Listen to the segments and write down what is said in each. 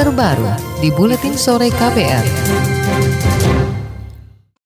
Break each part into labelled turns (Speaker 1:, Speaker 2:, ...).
Speaker 1: terbaru di Buletin Sore KPR.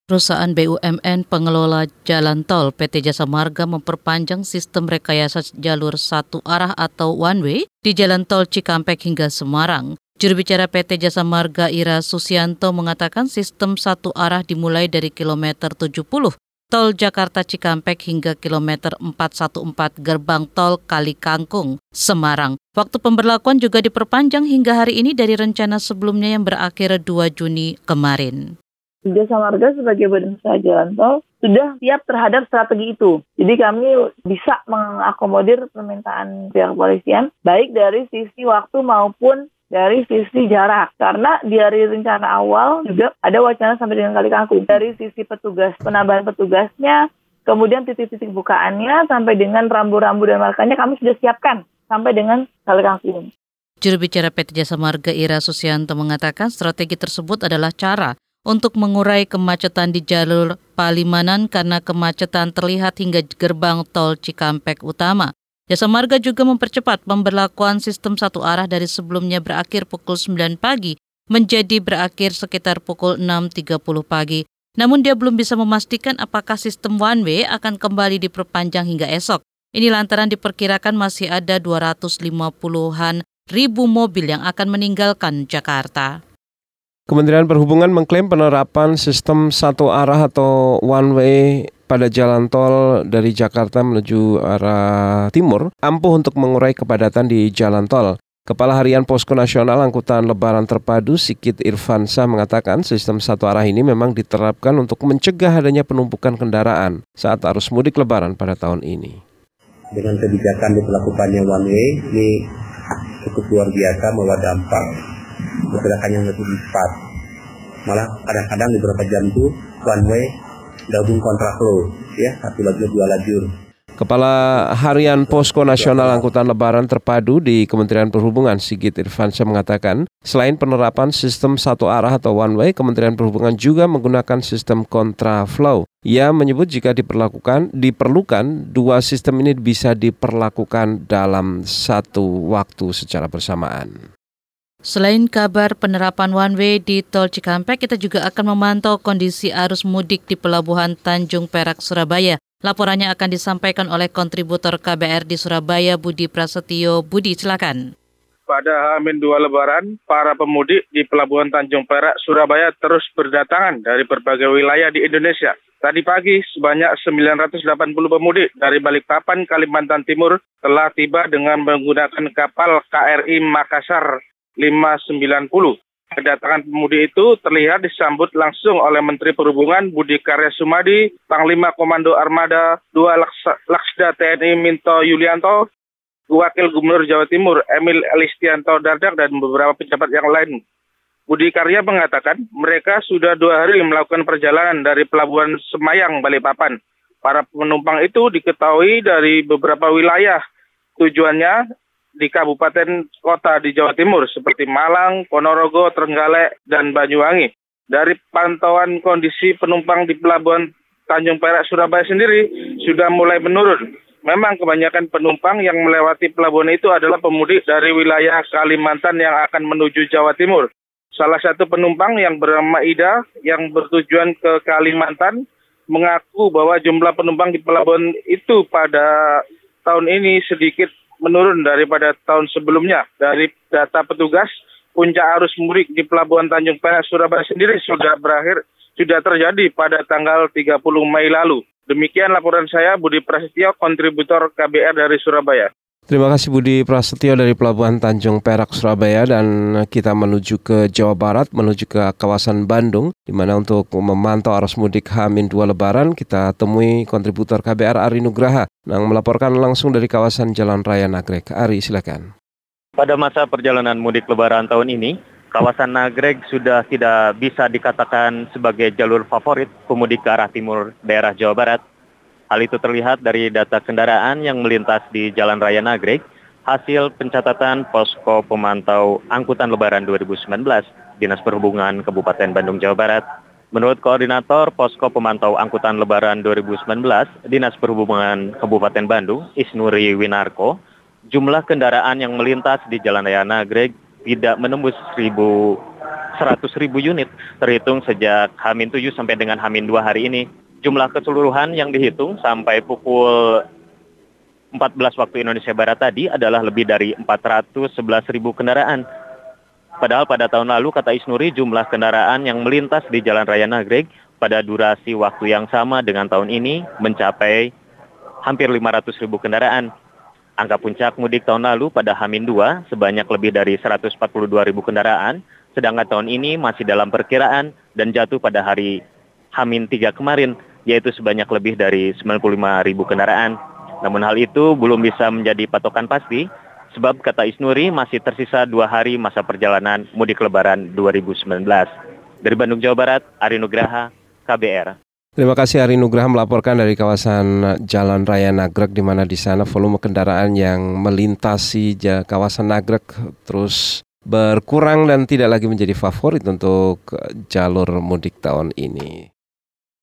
Speaker 2: Perusahaan BUMN pengelola jalan tol PT Jasa Marga memperpanjang sistem rekayasa jalur satu arah atau one way di jalan tol Cikampek hingga Semarang. Juru bicara PT Jasa Marga Ira Susianto mengatakan sistem satu arah dimulai dari kilometer 70 tol Jakarta Cikampek hingga kilometer 414 gerbang tol Kali Kangkung, Semarang. Waktu pemberlakuan juga diperpanjang hingga hari ini dari rencana sebelumnya yang berakhir 2 Juni kemarin.
Speaker 3: Jasa Marga sebagai badan usaha jalan tol sudah siap terhadap strategi itu. Jadi kami bisa mengakomodir permintaan pihak kepolisian baik dari sisi waktu maupun dari sisi jarak karena dari rencana awal juga ada wacana sampai dengan kali kangkung dari sisi petugas penambahan petugasnya kemudian titik-titik bukaannya sampai dengan rambu-rambu dan markanya kami sudah siapkan sampai dengan kali kangkung.
Speaker 2: Juru bicara PT Jasa Marga Ira Susianto mengatakan strategi tersebut adalah cara untuk mengurai kemacetan di jalur Palimanan karena kemacetan terlihat hingga gerbang tol Cikampek Utama. Jasa Marga juga mempercepat pemberlakuan sistem satu arah dari sebelumnya berakhir pukul 9 pagi menjadi berakhir sekitar pukul 6.30 pagi. Namun dia belum bisa memastikan apakah sistem one way akan kembali diperpanjang hingga esok. Ini lantaran diperkirakan masih ada 250-an ribu mobil yang akan meninggalkan Jakarta.
Speaker 4: Kementerian Perhubungan mengklaim penerapan sistem satu arah atau one way pada jalan tol dari Jakarta menuju arah timur ampuh untuk mengurai kepadatan di jalan tol. Kepala Harian Posko Nasional Angkutan Lebaran Terpadu Sikit Irfansa mengatakan sistem satu arah ini memang diterapkan untuk mencegah adanya penumpukan kendaraan saat arus mudik Lebaran pada tahun ini.
Speaker 5: Dengan kebijakan diperlakukannya one way ini cukup luar biasa membawa dampak pergerakan yang lebih cepat. Malah kadang-kadang beberapa jam itu one way gabung kontraflow ya satu lajur dua lajur.
Speaker 4: Kepala Harian Posko Nasional Angkutan Lebaran Terpadu di Kementerian Perhubungan Sigit Irfansyah mengatakan, selain penerapan sistem satu arah atau one way, Kementerian Perhubungan juga menggunakan sistem kontraflow. Ia menyebut jika diperlakukan, diperlukan dua sistem ini bisa diperlakukan dalam satu waktu secara bersamaan.
Speaker 2: Selain kabar penerapan one way di Tol Cikampek, kita juga akan memantau kondisi arus mudik di Pelabuhan Tanjung Perak, Surabaya. Laporannya akan disampaikan oleh kontributor KBR di Surabaya, Budi Prasetyo. Budi, silakan.
Speaker 6: Pada Hamin 2 Lebaran, para pemudik di Pelabuhan Tanjung Perak, Surabaya terus berdatangan dari berbagai wilayah di Indonesia. Tadi pagi, sebanyak 980 pemudik dari Balikpapan, Kalimantan Timur telah tiba dengan menggunakan kapal KRI Makassar 590. Kedatangan pemudik itu terlihat disambut langsung oleh Menteri Perhubungan Budi Karya Sumadi, Panglima Komando Armada 2 Laksda TNI Minto Yulianto, Wakil Gubernur Jawa Timur Emil Elistianto Dardak, dan beberapa pejabat yang lain. Budi Karya mengatakan mereka sudah dua hari melakukan perjalanan dari Pelabuhan Semayang, Balikpapan. Para penumpang itu diketahui dari beberapa wilayah. Tujuannya di kabupaten kota di Jawa Timur seperti Malang, Ponorogo, Trenggalek, dan Banyuwangi. Dari pantauan kondisi penumpang di Pelabuhan Tanjung Perak Surabaya sendiri sudah mulai menurun. Memang kebanyakan penumpang yang melewati pelabuhan itu adalah pemudik dari wilayah Kalimantan yang akan menuju Jawa Timur. Salah satu penumpang yang bernama Ida yang bertujuan ke Kalimantan mengaku bahwa jumlah penumpang di pelabuhan itu pada tahun ini sedikit menurun daripada tahun sebelumnya. Dari data petugas, puncak arus mudik di Pelabuhan Tanjung Perak Surabaya sendiri sudah berakhir sudah terjadi pada tanggal 30 Mei lalu. Demikian laporan saya Budi Prasetyo, kontributor KBR dari Surabaya.
Speaker 4: Terima kasih Budi Prasetyo dari Pelabuhan Tanjung Perak, Surabaya dan kita menuju ke Jawa Barat, menuju ke kawasan Bandung, di mana untuk memantau arus mudik Hamin 2 Lebaran, kita temui kontributor KBR Ari Nugraha yang melaporkan langsung dari kawasan Jalan Raya Nagrek. Ari, silakan.
Speaker 7: Pada masa perjalanan mudik Lebaran tahun ini, kawasan Nagreg sudah tidak bisa dikatakan sebagai jalur favorit pemudik ke arah timur daerah Jawa Barat Hal itu terlihat dari data kendaraan yang melintas di Jalan Raya Nagrek, hasil pencatatan Posko Pemantau Angkutan Lebaran 2019 Dinas Perhubungan Kabupaten Bandung, Jawa Barat. Menurut Koordinator Posko Pemantau Angkutan Lebaran 2019 Dinas Perhubungan Kabupaten Bandung, Isnuri Winarko, jumlah kendaraan yang melintas di Jalan Raya Nagrek tidak menembus 100 ribu unit terhitung sejak Hamin 7 sampai dengan Hamin 2 hari ini. Jumlah keseluruhan yang dihitung sampai pukul 14 waktu Indonesia Barat tadi adalah lebih dari 411 ribu kendaraan. Padahal pada tahun lalu, kata Isnuri, jumlah kendaraan yang melintas di Jalan Raya Nagreg pada durasi waktu yang sama dengan tahun ini mencapai hampir 500 ribu kendaraan. Angka puncak mudik tahun lalu pada Hamin 2 sebanyak lebih dari 142 ribu kendaraan, sedangkan tahun ini masih dalam perkiraan dan jatuh pada hari Hamin 3 kemarin, yaitu sebanyak lebih dari 95 ribu kendaraan. Namun hal itu belum bisa menjadi patokan pasti, sebab kata Isnuri masih tersisa dua hari masa perjalanan mudik lebaran 2019. Dari Bandung, Jawa Barat, Ari Nugraha, KBR.
Speaker 4: Terima kasih Ari Nugraha melaporkan dari kawasan Jalan Raya Nagrek di mana di sana volume kendaraan yang melintasi kawasan Nagrek terus berkurang dan tidak lagi menjadi favorit untuk jalur mudik tahun ini.